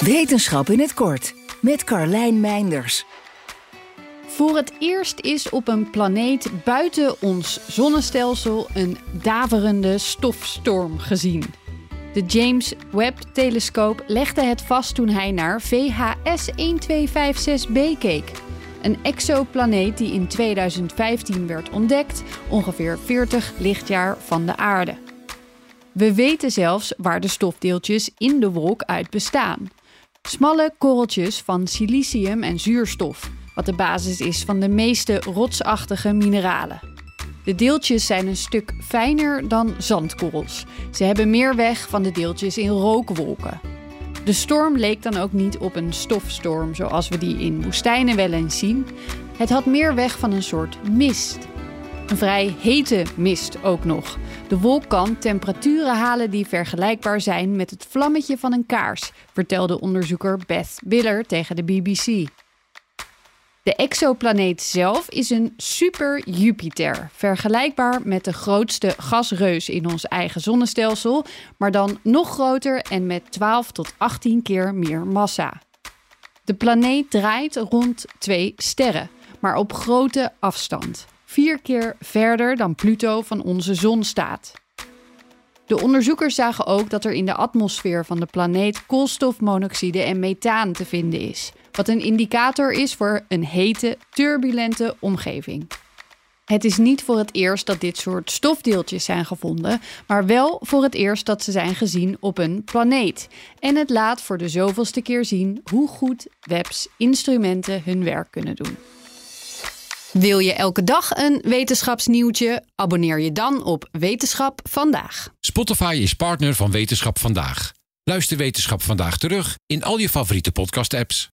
Wetenschap in het kort met Carlijn Meinders. Voor het eerst is op een planeet buiten ons zonnestelsel een daverende stofstorm gezien. De James Webb-telescoop legde het vast toen hij naar VHS 1256b keek. Een exoplaneet die in 2015 werd ontdekt, ongeveer 40 lichtjaar van de aarde. We weten zelfs waar de stofdeeltjes in de wolk uit bestaan. Smalle korreltjes van silicium en zuurstof, wat de basis is van de meeste rotsachtige mineralen. De deeltjes zijn een stuk fijner dan zandkorrels. Ze hebben meer weg van de deeltjes in rookwolken. De storm leek dan ook niet op een stofstorm zoals we die in woestijnen wel eens zien. Het had meer weg van een soort mist. Een vrij hete mist ook nog. De wolk kan temperaturen halen die vergelijkbaar zijn met het vlammetje van een kaars, vertelde onderzoeker Beth Biller tegen de BBC. De exoplaneet zelf is een super Jupiter, vergelijkbaar met de grootste gasreus in ons eigen zonnestelsel, maar dan nog groter en met 12 tot 18 keer meer massa. De planeet draait rond twee sterren, maar op grote afstand vier keer verder dan Pluto van onze zon staat. De onderzoekers zagen ook dat er in de atmosfeer van de planeet koolstofmonoxide en methaan te vinden is, wat een indicator is voor een hete, turbulente omgeving. Het is niet voor het eerst dat dit soort stofdeeltjes zijn gevonden, maar wel voor het eerst dat ze zijn gezien op een planeet. En het laat voor de zoveelste keer zien hoe goed Webb's instrumenten hun werk kunnen doen. Wil je elke dag een wetenschapsnieuwtje? Abonneer je dan op Wetenschap vandaag. Spotify is partner van Wetenschap vandaag. Luister Wetenschap vandaag terug in al je favoriete podcast-apps.